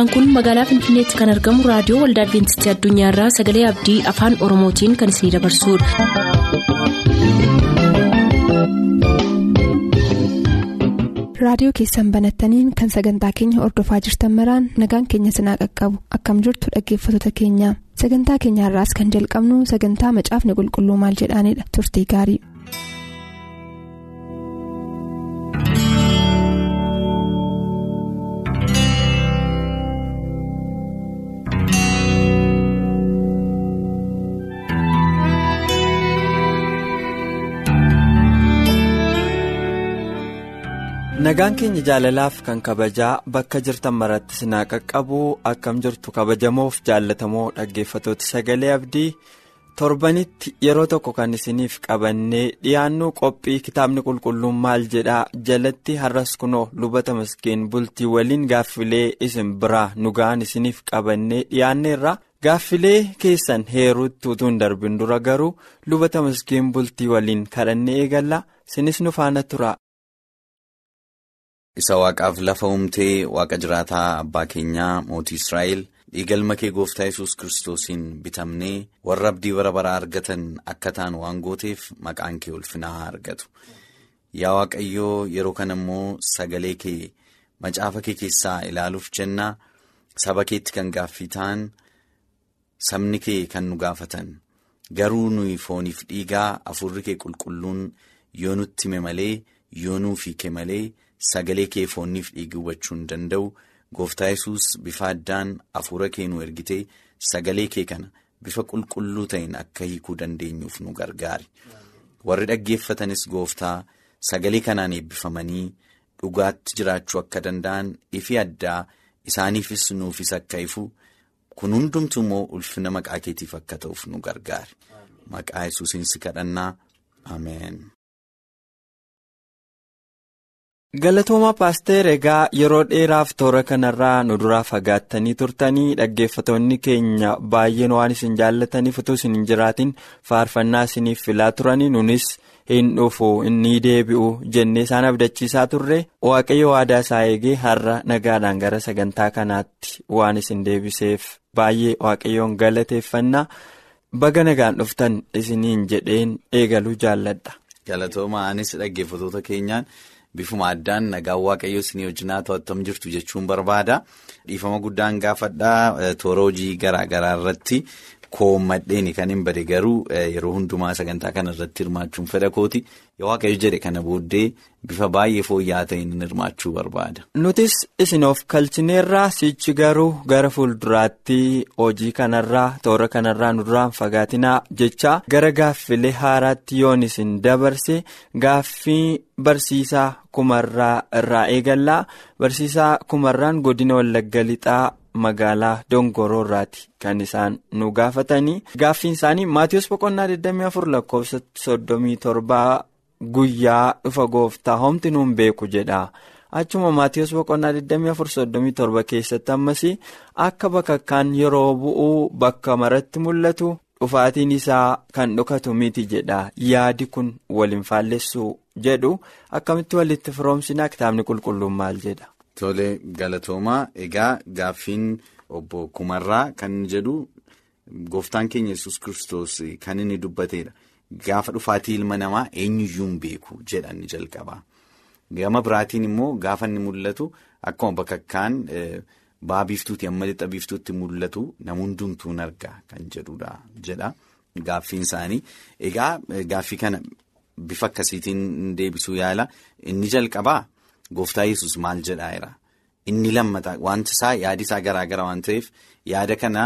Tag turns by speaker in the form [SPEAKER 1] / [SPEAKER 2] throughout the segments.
[SPEAKER 1] sagantaan kun magaalaa finfinneetti kan argamu raadiyoo waldaa adventistii addunyaarraa sagalee abdii afaan oromootiin kan isinidabarsudha.
[SPEAKER 2] raadiyoo keessan banattaniin kan sagantaa keenya ordofaa jirtan maraan nagaan keenya sinaa qaqqabu akkam jirtu dhaggeeffattoota keenya sagantaa keenyaarraas kan jalqabnu sagantaa macaafni qulqulluu maal jedhaanidha turtii gaarii.
[SPEAKER 3] Nagaan keenya jaalalaaf kan kabajaa bakka jirtan maratti sinaa qaqqabu akkam jirtu kabajamoof jaallatamoo dhaggeeffatooti. Sagalee abdii torbanitti yeroo tokko kan isiniif qabannee dhiyaannu qophii kitaabni qulqulluun maal jedhaa jalatti har'as kunoo lubata maskeen bultii waliin gaaffilee isin biraa nu ga'an isiniif qabannee dhiyaanneerra? Gaaffilee keessan heeruutti utuu hin darbin dura garuu lubata maskeen bultii waliin kadhannee eegalla sinis nu faana tura.
[SPEAKER 4] Isa waaqaaf lafa uumtee waaqa jiraataa abbaa keenyaa mootii Israa'el dhiigalma kee gooftaa yesus kiristoosiin bitamnee warra abdii bara baraa argatan akka ta'an waan gooteef maqaan kee ulfinaa haa argatu. Yaa Waaqayyoo yeroo kana immoo sagalee kee macaafa kee keessaa ilaaluuf jennaa saba keetti kan gaaffii ta'an sabni kee kan nu gaafatan garuu nuyi fooniif dhiigaa afurri kee qulqulluun yoo nutti hime malee yoo nuuf hiike malee. Sagalee kee foonniif dhiigi hubachuu hin danda'u gooftaa yesus bifa addaan hafuura kee nu ergitee sagalee kee kana bifa qulqulluu ta'een akka hiikuu dandeenyuuf nu gargaari. Warri dhaggeeffatanis gooftaa sagalee kanaan eebbifamanii dhugaatti jiraachuu akka danda'an ifi addaa isaaniifis nuufis akka ifu kun hundumtuu immoo ulfina maqaa keetiif akka ta'uuf nu gargaari. Maqaa yesuusiin si kadhannaa Ameen.
[SPEAKER 3] Galatooma paaster egaa yeroo dheeraaf toora kanarraa nu duraa fagaattanii turtanii dhaggeeffatoonni keenya baay'een waan isin jaallataniif utuu isin hin jiraatin faarfannaa isiniif filaa turanii nunis hin dhufu inni deebi'u jennee isaan abdachiisaa turre waaqayyo waadaa isaa eegee har'a nagaadhaan gara sagantaa kanaatti waan isin deebiseef baay'ee waaqayyoon galateeffannaa baga nagaan dhuftan isiniin jedheen eegaluu jaalladha.
[SPEAKER 4] galatooma anis dhaggeeffatoota keenyaan. Bifuma addaan nagaan waaqayyoo isinii wajjin haa to'atam jirtu jechuun barbaada. Dhiifama guddaan gaafadhaa toora hojii garaa garaa irratti koommadheeni kan hin bade garuu yeroo hundumaa sagantaa kana irratti hirmaachuun fedha kooti. Yoo waaqayyo jedhe kana booddee bifa baay'ee fooyya'aa ta'een hirmaachuu barbaada.
[SPEAKER 3] Nutis isin of kalchineerraa sichi garuu gara fuulduraatti hojii kanarraa toora kanarraa nu duraan fagaatinaa jecha gara gaaffilee haaraatti yoon isin dabarse gaaffii barsiisaa kumarraa irraa eegallaa. Barsiisaa kumarraan godina wallagga lixaa. magaalaa dongoroo irraati. Kan isaan nu gaafatanii gaaffiin isaanii maatiyoos boqonnaa 24 lakkoofsa 37 guyyaa dhufa gooftaa homti nuun beeku jedha. Achuma maatiyoos boqonnaa 24 keessatti ammas akka bakakkaan yeroo bu'uu bakka maratti mul'atu dhufaatiin isaa kan dhokatu miti jedha. Yaadi kun waliin faallessuu jedhu akkamitti walitti firoomsinaa kitaabni qulqulluun maal jedha.
[SPEAKER 4] Tole galatoomaa egaa gaaffiin obbo Kumarraa kan jedhu gooftaan keenya yesus kristos kan inni dubbateedha. Gaafa dhufaatii ilma namaa eenyuyyuu hin beeku jedhan jalqaba. Gama biraatiin immoo gaafa inni mul'atu akkuma bakakkaan ba'aa biiftuuti amma lixa biiftuutti mul'atu nama hundumtuun argaa kan jedhudha jedha gaaffiin isaanii. Egaa gaaffii kana bifa akkasiitiin deebisuu yaala inni jalqabaa. Gooftaa yesus maal jedhaa jira inni lammataa wanti isaa yaadi isaa garaa gara waan ta'eef yaada kana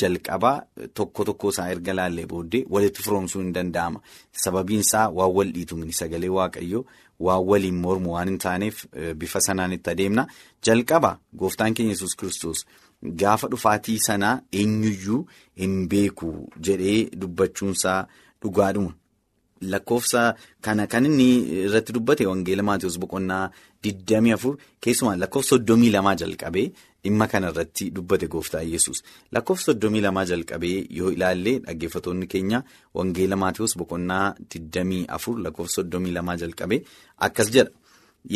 [SPEAKER 4] jalqabaa tokko tokko isaa erga laallee booddee walitti firoomsuu hin danda'ama sababiin isaa waan wal dhiitu sagalee waaqayyoo waan waliin mormu waan hin taaneef bifa sanaan itti adeemna jalqaba gooftaan keenya yesus kristos gaafa dhufaatii sanaa eenyuyyuu hin beeku jedhee dubbachuunsaa dhugaadhuma. Lakkoofsa kana kan inni irratti dubbate wangeela Maatiyoos boqonnaa 24 keessumaa lakkoofsa 32 jalqabee dhimma kana irratti dubbate gooftaa yesus lakkoofsa 32 jalqabee yoo ilaalle dhaggeeffatoonni keenya wangeela Maatiyoos boqonnaa 24 lakkoofsa 32 jalqabee akkas jedha.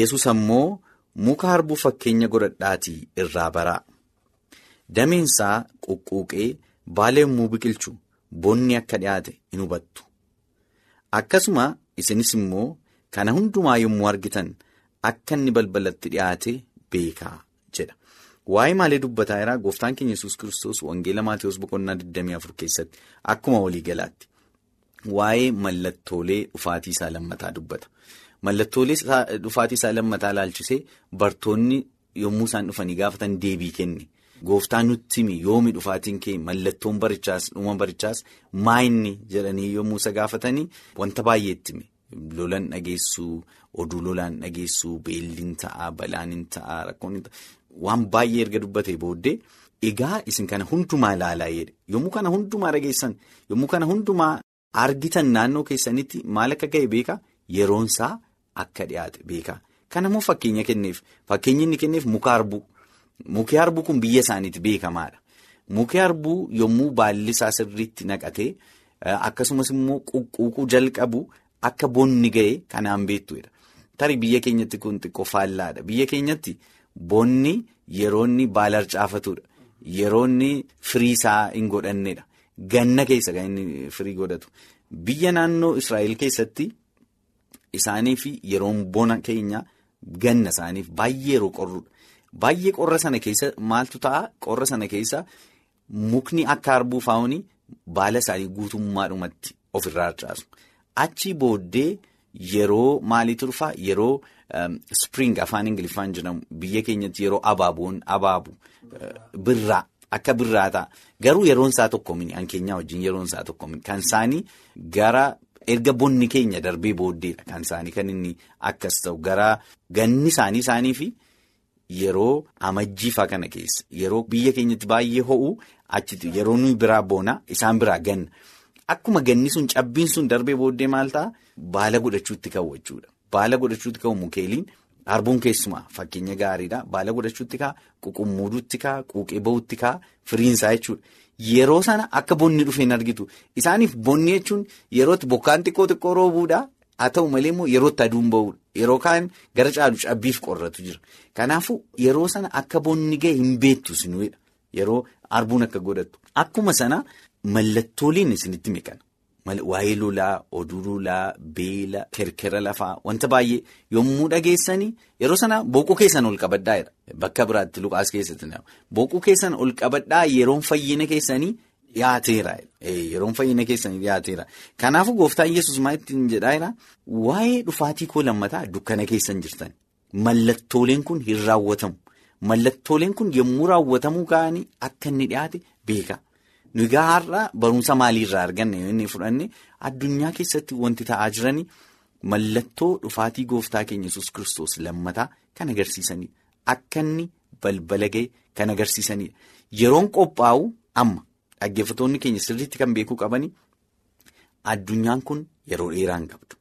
[SPEAKER 4] Yesus ammoo muka harbuu fakkeenya godhadhaatii irraa baraa dameensaa quqquuqee baala yommuu biqilchu bonni akka dhiyaate in hubattu akkasuma isinis immoo kana hundumaa yommuu argitan akka inni balbalatti dhiyaate beekaa jedha. Waa'ee maalii dubbataa jira gooftaan keenya yesus kiristoos wangeela Maatiyus boqonnaa 24 keessatti akkuma waliigalaatti waa'ee mallattoolee dhufaatii isaa lammataa dubbata. Mallattoolee dhufaatii isaa lammataa ilaalchisee bartoonni yommuu isaan dhufanii gaafatan deebii kenne. Gooftaan nutti himi. Yoomi dhufaatiin kee mallattoon barichaas dhuma barichaas maayinni jedhanii yommuu isa gaafatanii wanta baay'eetti hime. Lolan dhageessuu, oduu lolaan dhageessuu, beelliin ta'aa, balaan hin ta'aa, rakkoon. Waan baay'ee erga dubbatee booddee egaa isin kana hundumaa ilaalaa jedhe yommuu kana hundumaa dhageessan yommuu kana hundumaa argitan naannoo keessanitti maal akka ga'e beekaa? Yeroonsaa akka dhiyaate beekaa. Kanammoo fakkeenya kenneef. Fakkeenyi inni kenneef muka harbuu muki harbuu kun biyya isaaniitti beekamaadha muki harbuu yommuu baalli isaa sirriitti naqatee akkasumas immoo quqquuquu jalqabu akka bonni ga'e kanaan beektuudha tarii biyya keenyatti kun xiqqoo faallaadha biyya keenyatti. Bonni yeroonni baala harcaafatudha. Yeroonni firii isaa hin godhannedha. Ganna keessa kan inni firii godhatu. Biyya naannoo Israa'el keessatti isaaniif yeroon bona keenya ganna isaaniif baay'ee yeroo qorrudha. Baay'ee qorra sana keessa maaltu ta'a? Qorra sana keessa mukni akka harbuu faa'uun baala isaanii guutummaadhumatti ofirraa harcaasu. Achi booddee yeroo maaliitu dhufaa? Yeroo. Spring afaan Ingiliffaan jedhamu biyya keenyatti yeroo abaaboon abaabu birraa akka birraa ta'a. Garuu yeroon isaa tokko mini hankeenyaa wajjin yeroon isaa tokko mini kan isaanii gara erga bonni keenya darbee booddeedha kan isaanii kan inni akkas ta'u gara ganni isaanii isaanii fi yeroo amajjiifaa kana keessa yeroo biyya keenyatti baay'ee ho'u achitti yeroo nuyi biraa boona isaan biraa ganna akkuma ganni sun cabbiin sun darbee booddee maal ta'a baala godhachuutti ka'u jechuudha. Baala godhachuutti ka'u mukeeliin harbuun keessumaa fakkeenya gaariidha. Baala godhachuutti ka'a, quqummuuduutti ka'a, quuqee bahuutti ka'a, firiinsaa jechuudha. Yeroo sana akka bonni dhufe hin argitu. Isaaniif bonni jechuun yerootti bokkaan xiqqoo xiqqoo roobuudha. Haa ta'u malee immoo yerootti aduun bahuudha. Yeroo kaan gara caalu cabbiif qorratu jira. Kanaafuu yeroo sana akka bonni ga'e hin beektu sinuudha. Yeroo harbuun akka godhattu. Akkuma sana mallattooleen isinitti meeqana. Waa'ee lolaa, oduu lolaa, beela, kerkera lafaa wanta baay'ee yommuu dhageessanii yeroo sana booquu keessan ol qabadhaa. Bakka biraatti Luqaas keessatti booquu keessan ol qabadhaa yeroon fayyina keessanii dhiyaateera. Yeroon fayyina keessanii dhiyaateera. Kanaafuu gooftaan Yesuus maal ittiin jedhaa? Waa'ee dhufaatii koo lammataa dukkana keessan jirtan. Mallattooleen kun hin raawwatamu. Mallattooleen kun yommuu raawwatamuu ka'anii akka inni dhiyaate beeka. Nuyi har'a barumsa maaliirraa arganne inni fudhanne addunyaa keessatti wanti ta'aa jiranii mallattoo dhufaatii gooftaa keenya yesus kiristoos lammataa kan agarsiisanidha. Akka inni balbala ga'e kan agarsiisanidha. Yeroon qophaa'u amma dhaggeeffattoonni keenya sirriitti kan beekuu qabanii addunyaan kun yeroo dheeraa hin qabdu.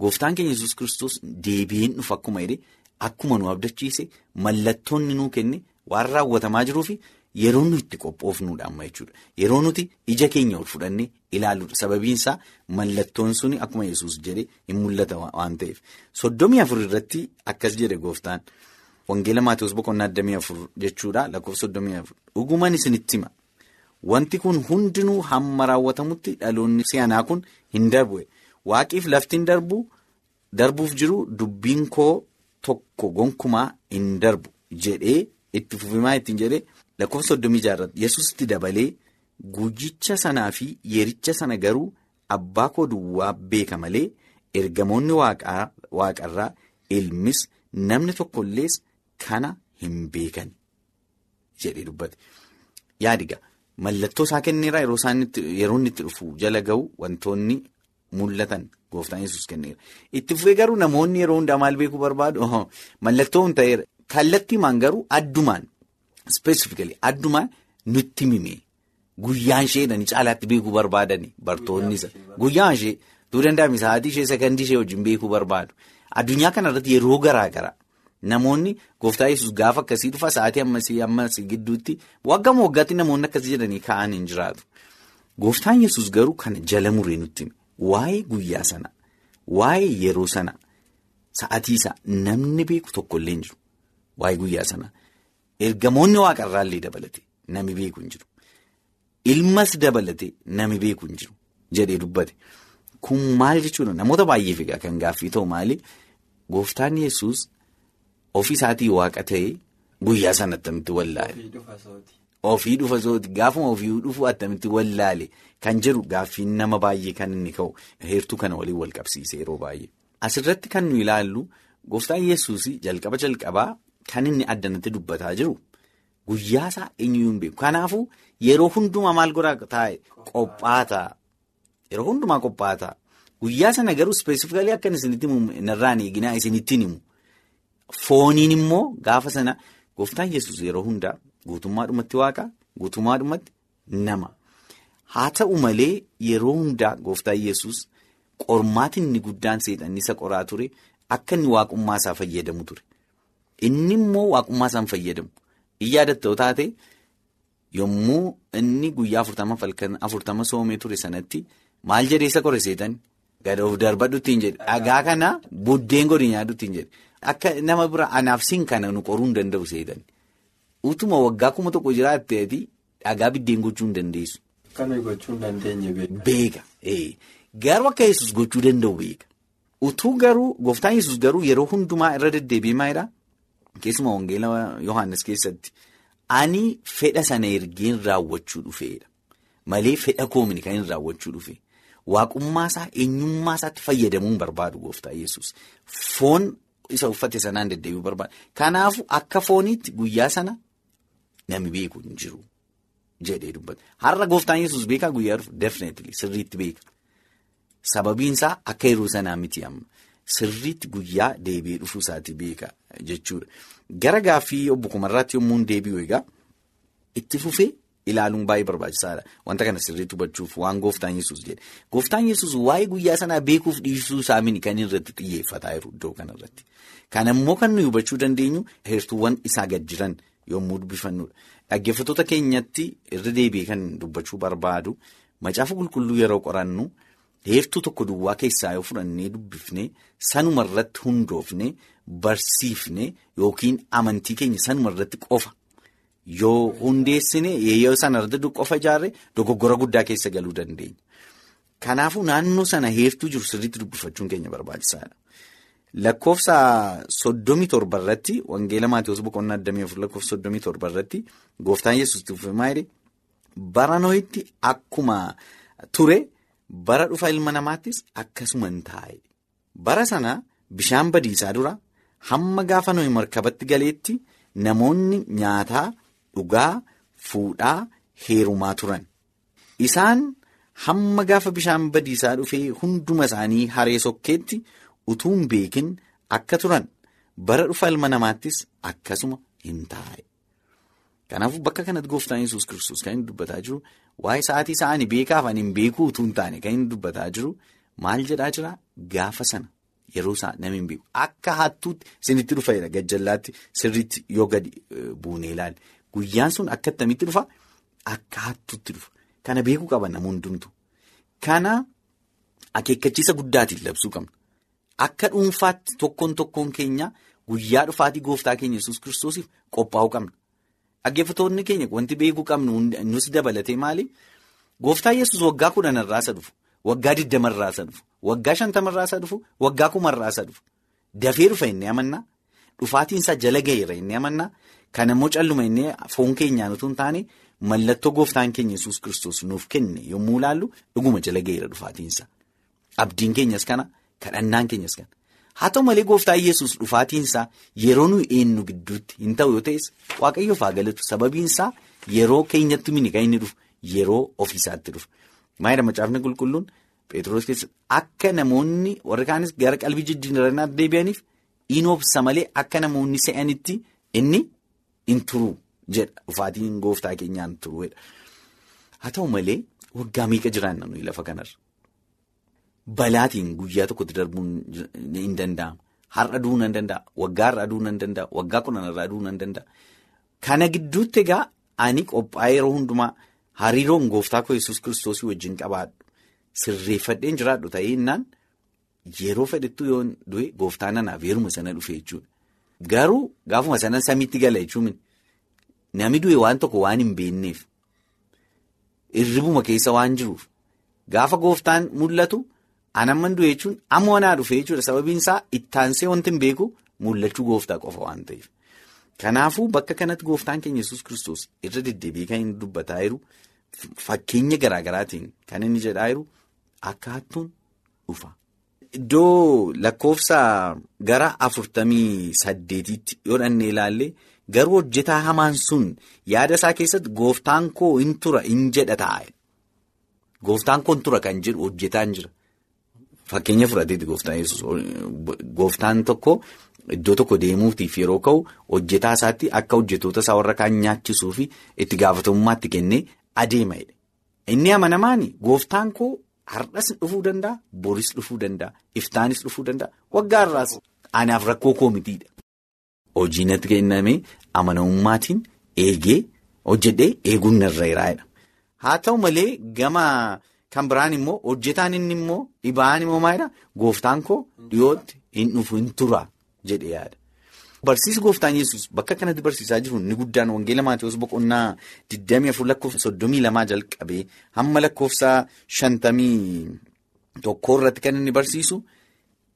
[SPEAKER 4] Gooftaan keenya yesus kiristoos deebi'een dhufa akkuma jedhee akkuma nu abdachiise mallattoonni nuu kenne waan raawwatamaa jiruufi. Yeroo nuti itti qophoofnuudha amma jechuudha. Yeroo nuti ija keenya ol fudhannee ilaaluudha. Sababiin isaa mallattoon suni akkuma yesus jedhe hin mul'ata waan ta'eef. Soddomii afur irratti akkas jedhe gooftaan. Wangeela Maatiyus boqonnaa digdamii afur jechuudha. Lakkoofsa soddomii afur. Dhugumaan isinitti hima. Wanti kun hundinuu hamma raawwatamutti dhaloonni si'anaa kun hin darbu. Waaqiif lafti hin darbu darbuuf jiru dubbiin koo tokko gonkumaa hin darbu jedhee itti fufimaa ittiin jedhee. Lakkoofsa soddomii jaarratti yesusitti dabalee guyyicha sanaa fi yeericha sana garuu abbaa koo duwwaa beeka malee ergamoonni waaqarraa ilmis namni tokkollees kana hin beekan jedhee dubbate. Yaadiga mallattoo isaa kenneera yeroo inni itti dhufu jala ga'u wantoonni mul'atan gooftaan yesus kenneera. Itti fufee garuu namoonni yeroo hundaa maal beekuu barbaadu mallattoo hin ta'eera kallattiimaan garuu addumaan. Specifically addumaan nutti mime guyyaan ishee dhani caalaatti beekuu barbaadani bartoonni isa guyyaan ishee tuu danda'ame sa'aatii ishee sekandii ishee wajjin beekuu barbaadu addunyaa kanarratti yeroo garaa garaa namoonni gooftaa yesus gaafa akkasii dhufa sa'aatii ammasii ammasii gidduutti waggama waggaatti namoonni akkasii jedhanii ka'an hin jiraatu gooftaan yesus garuu kana jala muree nutti waa'ee guyyaa sana waa'ee yeroo sana sa'aatii isaa namni beeku tokkollee hin jiru. waa'ee guyyaa sanaa. Ergamoonni waaqarraallee dabalate nami beeku hin jiru. Ilmas dabalate nami beeku hin jiru jedhee dubbate. Kun maal jechuudha namoota baay'eef egaa kan gaaffii ta'u maali gooftaan yesus ofii isaatii waaqa ta'ee guyyaa sana attamitti wallaale. Ofii dhufa sooti gaafuma ofii dhufu attamitti wallaale kan jedhu gaaffiin nama baay'ee kan inni ka'u heertuu kana waliin wal qabsiise yeroo baay'ee. Asirratti kan nu ilaallu gooftaan yesus jalqaba jalqabaa kan inni addanatti dubbataa jiru guyyaa isaa eenyuyyuu hin beeku. Kanaafuu yeroo hundumaa maal godhaa taa'e qophaa'aa yeroo hundumaa qophaa'aa guyyaa sana garuu ispeesifikalii akka isinitti himu narraan eeginaa isinittiin himu. Fooniin immoo gaafa sana gooftaan yesus yeroo hundaa guutummaadhumatti waaqa guutummaadhumatti nama. Haa ta'u malee yeroo hundaa gooftaan yesus qormaatiin inni guddaan seexanni isa qoraa ture akka inni waaqummaa isaa fayyadamu ture. Inni immoo waaqummaa isaan fayyadamu. In yaadattoo taate yommuu inni guyyaa afurtama soomee ture sanatti maal jedhee isa qore seexanni gada of darbadhu ittiin jedhe dhagaa kana buddeen godhi nyaadhu ittiin jedhe akka nama bira anaaf siin kana nu qoruu hin danda'u seexanni. Utuma waggaa kuma tokko jiraatteeti dhagaa biddeen gochuu hin dandeessu.
[SPEAKER 3] Kan gochuu hin dandeenye beeka.
[SPEAKER 4] Beeka garuu akka yesus gochuu danda'u beeka. Utuu garuu gooftaan yesus garuu yeroo hundumaa irra deddeebi'ee maalidhaa? Keessumaa wangeela Yohaannis keessatti ani fedha sana ergeen raawwachuu dhufeedha. Malee fedha koomini kan inni raawwachuu dhufe. Waaqummaa isaa eenyummaa isaatti fayyadamuun barbaadu gooftaa yesus Foon isa uffate sanaan deddeebi'uu barbaada. Kanaafuu akka fooniitti guyyaa sana nami beeku hin jiru jedhee dubbata. Har'a gooftaan yesus beekaa guyyaa dhufu definitely sirriitti beeka. Sababiin isaa akka yeroo sanaa miti amma. Sirriitti guyyaa deebi'ee dhufuu isaati beeka jechuudha. Gara gaaffii obbo Kumarraatti yommuu deebi'u egaa itti fufee ilaaluun baay'ee barbaachisaadha. Wanta kana sirriitti hubachuuf waan gooftaan yesus jedhe. Gooftaan yesus waa'ee guyyaa sanaa beekuuf dhiisuu isaa mini kan irratti xiyyeeffataa jiru iddoo kanarratti. Kana immoo kan nuyi hubachuu dandeenyu heertuuwwan isaa gad jiran yommuu dubbifannudha. Dhaggeeffattoota keenyatti irra deebi'ee kan dubbachuu barbaadu macaafa qulqulluu yeroo qorannu. Heertuu tokko duwwaa keessaa yoo fudhannee dubbifnee sanuma irratti hundoofne barsiifne yookiin amantii keenya sanuma irratti qofa yoo hundeessine yoo sana irratti qofa ijaarre dogoggora guddaa keessa galuu dandeenya. Kanaafuu naannoo sana heertuu jiru sirriitti dubbifachuun keenya barbaachisaadha. Lakkoofsa soddomii torba irratti wangeela Maatiyoos boqonnaa addamii afur lakkoofsa soddomii torba irratti gooftaan yesus tuufamaa bara nooyitti akkuma ture. Bara dhufa ilma namaattis akkasuma hin taa'e. Bara sana bishaan badiisaa dura hamma gaafa nuyi markabatti galeetti namoonni nyaataa, dhugaa, fuudhaa, heerumaa turan. Isaan hamma gaafa bishaan badiisaa dhufee hunduma isaanii haree sokkeetti utuu hin beekin akka turan bara dhufa ilma namaattis akkasuma hin taa'e. Kanaafuu bakka kanatti gooftaan yesus kiristoos kan inni dubbataa jiru waa'ee sa'aatii isaa ani beekaaf ani hin beekuu utuu hin taane kan inni dubbataa jiru maal jedhaa jira gaafa sana yeroo isaa namni hin beeku akka hattuutti isinitti dhufeera gajjallaatti sirriitti yoo gadi buunee ilaale guyyaan sun akka ittamitti dhufa akka hattuutti dhufa kana beekuu qaba nama hundumtu kana akeekkachiisa guddaatiin labsuu qabna akka dhuunfaatti tokkoon tokkoon keenya guyyaa dhufaatii gooftaa keenya yesus kiristoosiif qophaa'uu qabna. Dhaggeeffattoonni keenya wanti beekuu qabnu nus dabalatee maali? Gooftaan yesus waggaa kudhanarraa isa dhufu, waggaa digdamarraa isa dhufu, waggaa shantamarraa isa dhufu, waggaa kumarraa isa dhufu. Dafee dhufa inni amannaa, dhufaatiinsaa jala gaheera inni amannaa, kan immoo calluma inni foon keenyaan utuu hin taane mallattoo gooftaan keenya yesus kiristoos nuuf kenne yommuu ilaallu dhuguma jala gaheera dhufaatiinsa. Abdiin keenyas kana, kadhannaan keenyas kana. Haa ta'u malee gooftaan yesus dhufaatiinsaa yeroo nuyi eenyu gidduutti hin ta'u yoo ta'es waaqayyoof haa galatu sababiinsaa yeroo keenyatti mini kan inni dhufu yeroo ofiisaatti dhufu. Maayidha macaafni qulqulluun Pheexroos keessatti akka namoonni warri kaanis gara qalbii jijjiirannaa deebi'aniif in obsa malee akka namoonni se'anitti inni in turu jedha dhufaatiin gooftaa keenyaan turuudha. Haa ta'u malee waggaa meeqa jiraanna nuyi lafa kanarra? Balaatiin guyyaa tokkotti darbuun hin danda'amu. Har'a du'uu nan danda'a. Waggaa har'aa du'uu nan danda'a. Waggaa kudhanarraa du'uu nan danda'a. Kana gidduutti egaa ani qophaa'ee yeroo hundumaa hariiroon gooftaa koo yesus kiristoosii wajjin qabaadhu. Sirreeffadheen jiraadhu ta'ee innaan yeroo fedhettuu yoo du'e gooftaan anaaf yeruma sana dhufe jechuudha. Garuu gaafuma sanan samiitti gala jechuun namni du'e waan tokko waan hin beekneef irribuma keessa waan jiruuf gaafa gooftaan mul'atu anamman du'e jechuun amma wanaa dhufe jechuudha sababiin isaa ittaansee wanti hin beeku mul'achuu gooftaa qofa waan ta'eef. Kanaafuu bakka kanatti gooftaan keenya yesus kristos irra deddeebi'ee kan inni dubbataa jiru fakkeenya garaa garaatiin kan inni jedhaa jiru akka hattuun dhufa. Iddoo lakkoofsa gara afurtamii saddeetiitti yoo dhannee ilaalle garuu hojjetaa hamaan sun yaada isaa keessatti gooftaan koo in tura in jedha taa'e. Gooftaan koo in tura kan jedhu hojjetaan jira. Fakkeenya fudhateeti gooftaan tokko iddoo tokko deemuutiif yeroo ka'u hojjetaa isaatti akka hojjetoota isaa warra kaan nyaachisuu fi itti gaafatamummaatti kennee adeema. Inni amanamaan gooftaan koo. Har'as dhufuu danda'a, boris dhufuu danda'a, iftaanis dhufuu danda'a, waggaa irraas anaaf rakkoo koo mitiidha. Hojii natti kenname amanamummaatiin eegee hojjedhee eeguun narra jiraadha. Haa ta'u malee gama kan biraan immoo hojjetaan inni immoo dhibaan immoo maalidhaa gooftaan koo dhiyootti hin dhufu hin tura jedhee yaada. Barsiisi gooftaan yesus bakka kanatti barsiisaa jiru inni guddaan wangeela Maatiyus boqonnaa 24 lakkoofsa 32 jalqabee hamma lakkoofsa 51 irratti kan inni barsiisu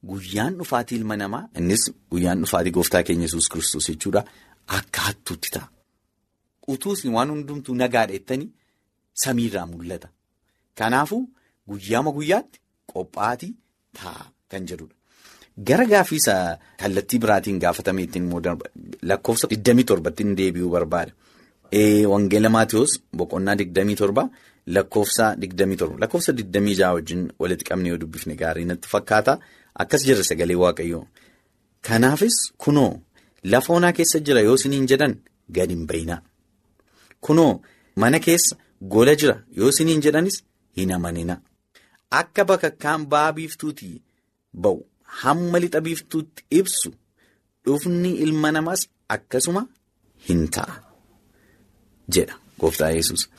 [SPEAKER 4] guyyaan dhufaatii ilma namaa innis guyyaan dhufaatii gooftaa keenya yesus kristos jechuudha akka hattuutti ta'a. Utuus waan hundumtuu nagaadha jettanii samiirraa mul'ata. Kanaafuu guyyaama guyyaatti qophaa'aa ta'a kan jedhudha. Gara gaaffiisa kallattii biraatiin gaafatameetiin immoo lakkoofsa 27tti deebi'uu barbaada. Wangeela Maatiyus boqonnaa 27 lakkoofsa 27 lakkoofsa 26 wajjin walitti qabnee yoo dubbifne gaarii natti fakkaata akkas jirra sagalee waaqayyoo. Kanaafis kunoo lafa onaa keessa jira yoo isiniin jedhan gad hin bayinaa. Kunoo mana keessa gola jira yoo isiniin jedhanis hin amanina. Akka bakakkaan ba'a biiftuutii ba'u. Hamma lixa biiftuutti ibsu dhufni ilma namaas akkasuma hin ta'a jedha gooftaa yesus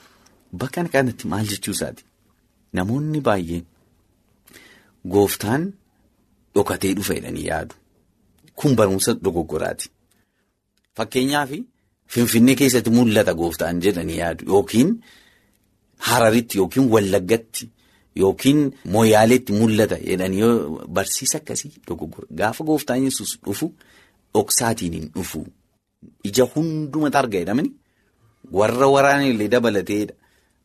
[SPEAKER 4] Bakka kanatti maal jechuu isaati? Namoonni baay'een gooftaan dhokatee dhufa jedhanii yaadu. Kun barumsa dogoggoraati. Fakkeenyaaf Finfinnee keessatti mul'ata gooftaan jedhanii yaadu yookiin Hararitti yookiin Wallaggatti. Yookiin mooyaaleetti mul'ata. Jedhanii yoo barsiisa akkasii dogoggora. Gaafa gooftaan yesus dhufu dhoksaatiin hin dhufu. Ija hundumatu arga jedhamani warra waraanan illee dabalateedha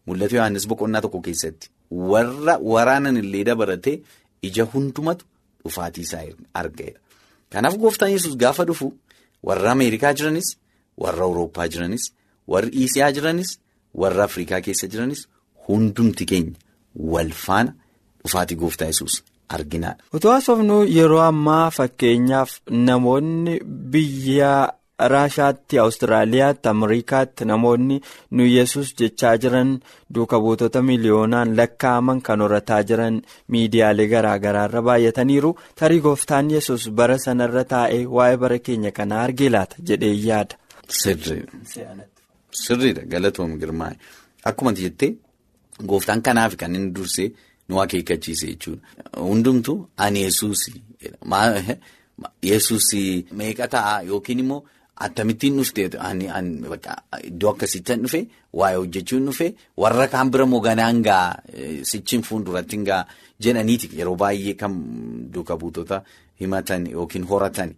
[SPEAKER 4] mul'ata Yohaannis boqonnaa tokko keessatti. Warra waraanan illee dabalatee ija hundumatu dhufaatii isaa argaedha. Kanaaf gooftaan yesus gaafa dhufu warra Ameerikaa jiranis warra Awurooppaa jiranis warri Iisiyaa jiranis warra Afrikaa keessa jiranis hundumti keenya. Wal faana dhufaatii gooftaa yesus arginaadha.
[SPEAKER 3] Utuu haasofnu yeroo ammaa fakkeenyaaf namoonni biyya Raashaatti, Awustiraaliyaatti, Ameerikaatti namoonni nu yesus jechaa jiran duuka buutota miliyoonaan lakkaa'aman kan horataa jiran miidiyaalee garaa garaarra baay'ataniiru tarii gooftaan yesus bara sanarra taa'ee waa'ee bara keenya kanaa argee laata jedhee yaada.
[SPEAKER 4] Sirriidha. Sirriidha galatoom girmaa'e akkuma jettee. Gooftaan kanaaf kan inni dursee nu akeekkachiise jechuudha. Hundumtu ani yesuus yesuus meeqa ta'a yookiin immoo akkamittiin dhuftee iddoo akkasitti dhufe waa'ee hojjechuun dhufe warra kaan bira moo ganaan gaa sichiin fuulduratti gaa jedhaniiti yeroo baay'ee kan duuka buutota himatan yookiin horatan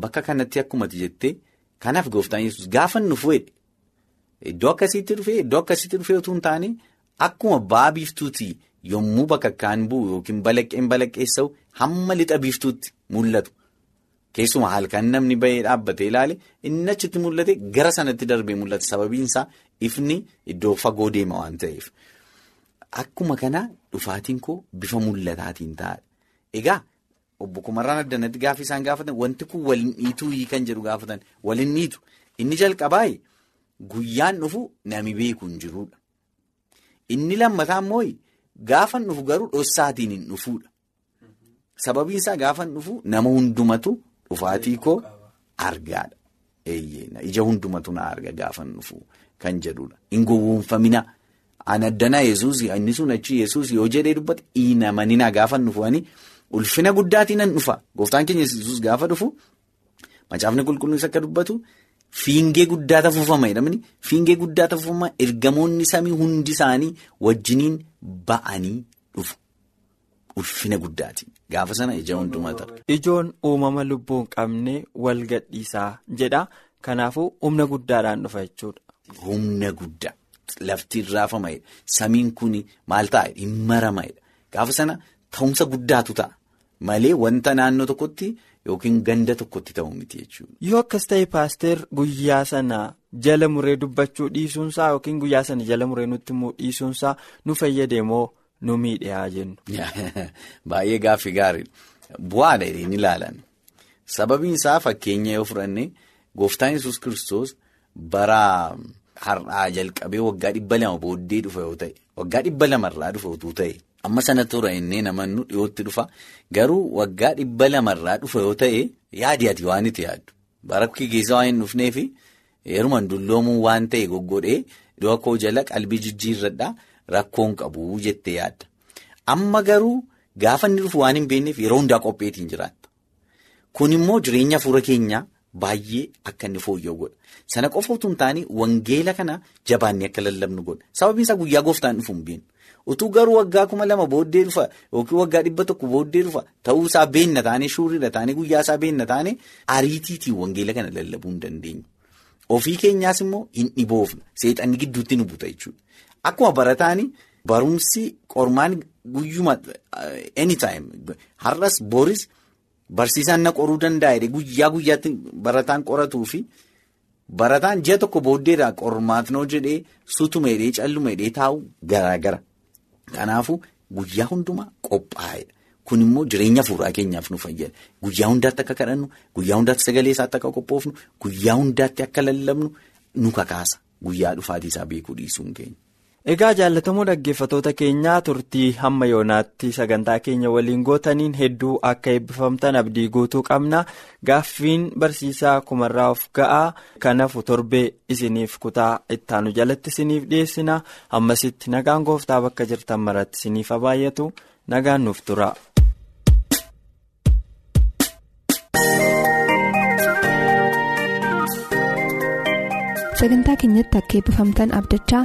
[SPEAKER 4] bakka kanatti akkumatti jettee kanaaf gooftaan yesus gaafa nufu iddoo akkasitti dhufe iddoo akkasitti dhufe otoo hin taane. Akkuma ba'a biiftuuti yommuu bakka kaan bu'u yookiin balaqqeen balaqqeessa'u hamma lixa biiftuutti mul'atu. Keessumaa halkan namni bahee dhaabbatee ilaale inni achitti mul'ate gara sanatti darbee mul'ata. Sababiin isaa ifni iddoo fagoo deema waan ta'eef. Akkuma kana dhufaatiin koo bifa mul'ataatiin ta'a. Egaa obbo Kumarraan addanatti gaafa isaan gaafatan wanti kun waliin dhiituu kan jedhu gaafatan waliin dhiitu inni jalqabaa guyyaan dhufu nami beeku hin jirudha. Inni lammataa immoo gaafa dhufu garuu dhossaatiin hin dhufuudha. Sababiin isaa gaafa dhufu nama hundumatu dhufaatii koo argaadha. Ija hundumatu na arga gaafa dhufu kan jedhudha. Hin gowwoomfamina. Ani addanaa yesuus inni sun achi yesuus yoo jedhee dubbate hin amaninaa gaafa dhufu ulfina guddaatiin nan dhufa. Gooftaan keenya yesuus gaafa dhufu Macaafni qulqulluunis akka dubbatu fiingee guddaa tafuufama jedhamani fiingee guddaa tafuufama ergamoonni samii hundi isaanii wajjiniin ba'anii dhufu. Ulfina guddaati. Gaafa sana ija hundumaa ta'a.
[SPEAKER 3] Ijoon uumama lubbuu hin qabne wal gadhiisaa jedha. Kanaafuu humna guddaadhaan dhufa jechuudha.
[SPEAKER 4] Humna guddaa. Lafti raafamadha. Samiin kun maal ta'a? Hin maramadha. Gaafa sana ta'umsa guddaatu ta'a. Malee wanta naannoo tokkotti yookiin ganda tokkotti ta'u miti jechuudha.
[SPEAKER 3] Yoo akkas ta'e paaster guyyaa sana jala muree dubbachuu dhiisuunsaa yookiin guyyaa sana jala muree nutti immoo dhiisuunsaa nu fayyade moo nu miidhaa jennu.
[SPEAKER 4] Baay'ee gaaffii gaariidha. Bu'aadha jedheen ilaalan. Sababiin isaa fakkeenya yoo fudhanne gooftaan yesus kiristoos bara har'aa jalqabee waggaa dhibba lama booddee dhufa yoo ta'e waggaa dhibba lamarraa dhufa utuu ta'e amma sana tura innee namannu dhiyootti dhufa garuu waggaa dhibba lamarraa dhufa yoo ta'e yaadi ati waan itti yaaddu bara keessa waan hin dhufneefi heeruman dulloomuu waan ta'e goggodhee iddoo koo jala qalbii jijjiirradhaa rakkoon qabu jettee yaadda. Amma garuu gaafa inni dhufu waan hin beekneef yeroo hundaa qopheetiin jiraatta. Kun immoo jireenya fuula keenyaa baay'ee akka inni fooyya'u godha. Sana qofa utuu hin taane wangeela kana jabaannee akka lallabnu godha. Sababiin guyyaa gooftaan dhufu hin. Utuu garuu waggaa kuma lama booddee dhufa yookiin waggaa dhibba tokko booddee dhufa ta'uu isaa beenna taane shuuriidha taane guyyaa isaa beenna taane ariitiitiin wangeela kana lallabuu hin dandeenyu. Ofii keenyaas immoo hin dhiboofna. Seexanni gidduutti nu buta jechuudha. Akkuma barataani barumsi qormaan guyyuma anytime har'as boris barsiisaan na qoruu danda'a guyyaa guyyaatti barataan qoratuu fi barataan ji'a tokko booddeedha qormaatnoo jedhee sutuma hidhee calluma hidhee taa'u garaagara. Kanaafuu guyyaa hundumaa qophaa'edha. Kun immoo jireenya fuuraa keenyaaf nu fayyada. Guyyaa hundaatti akka kadhannu, guyyaa hundaatti sagalee isaatti akka qophoofnu, guyyaa hundaatti akka lallabnu nu kakaasa. Guyyaa dhufaatii isaa beekuu dhiisuun keenya.
[SPEAKER 3] Egaa jaallatamoo dhaggeeffatoota keenyaa turtii hamma yoonaatti sagantaa keenya waliin gootaniin hedduu akka eebbifamtan abdii guutuu qabna. Gaaffiin barsiisaa kumarraa of ga'aa kanafu torbee isiniif kutaa ittaanu jalatti isiniif dhiyeessina. Ammasitti nagaan gooftaa bakka jirtan maratti isiniif baay'atu nagaan nuuf tura.
[SPEAKER 2] Sagantaa keenyatti akka eebbifamtan abdachaa.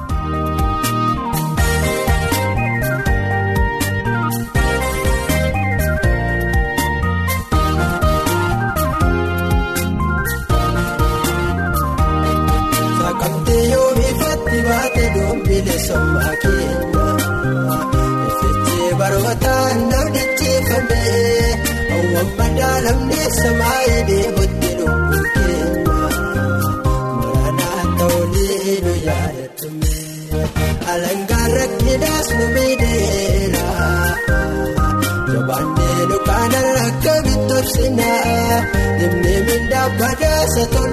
[SPEAKER 5] Sommaa keenya Effeechee barootaan namni cheeffamee hawwan madaalamnee samaayii deemuutti lubbuu keenya maranaa ta'ulee nu yaadatumee alangaan rakkinaas nu miidheera jabaannee nu kaana akka bitobsinaa dhimni mindaa badaasa tolootaaf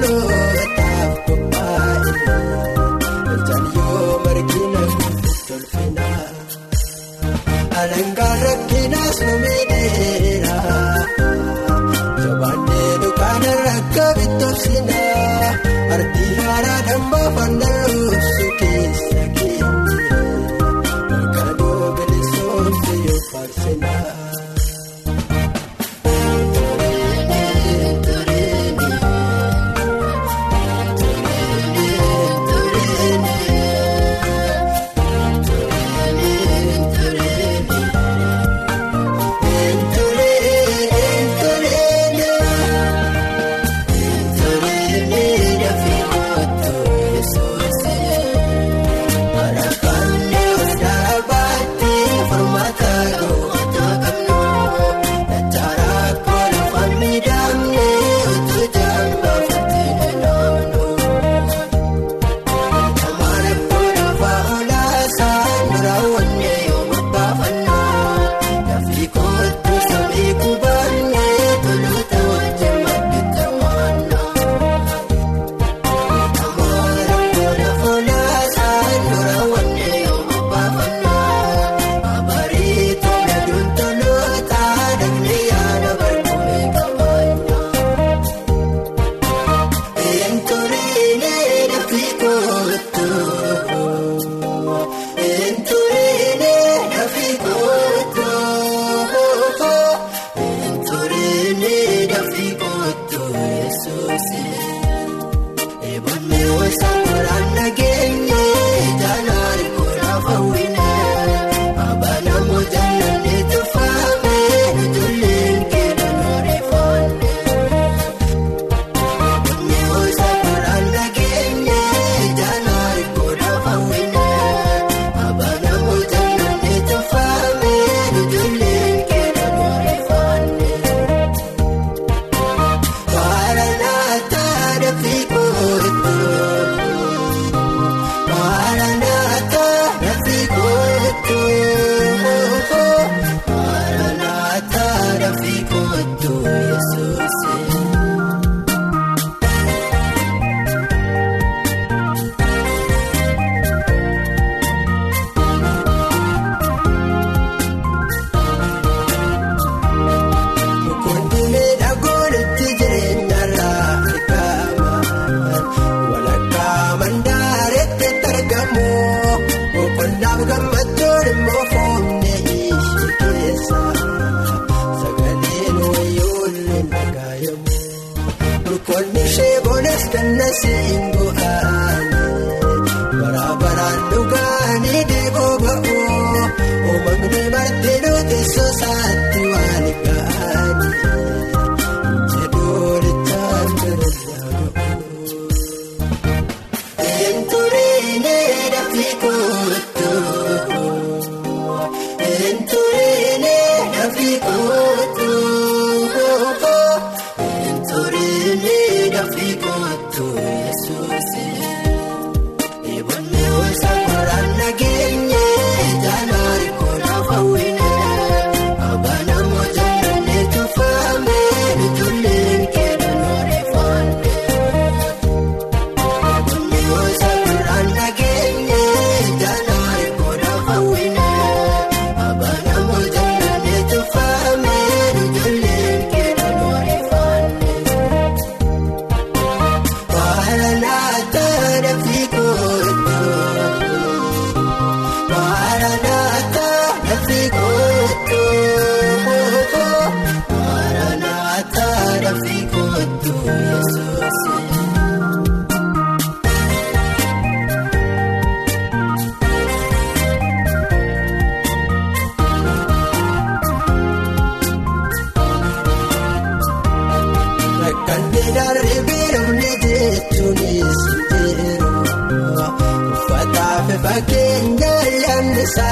[SPEAKER 5] keessa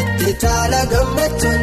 [SPEAKER 5] itti caala gammachuun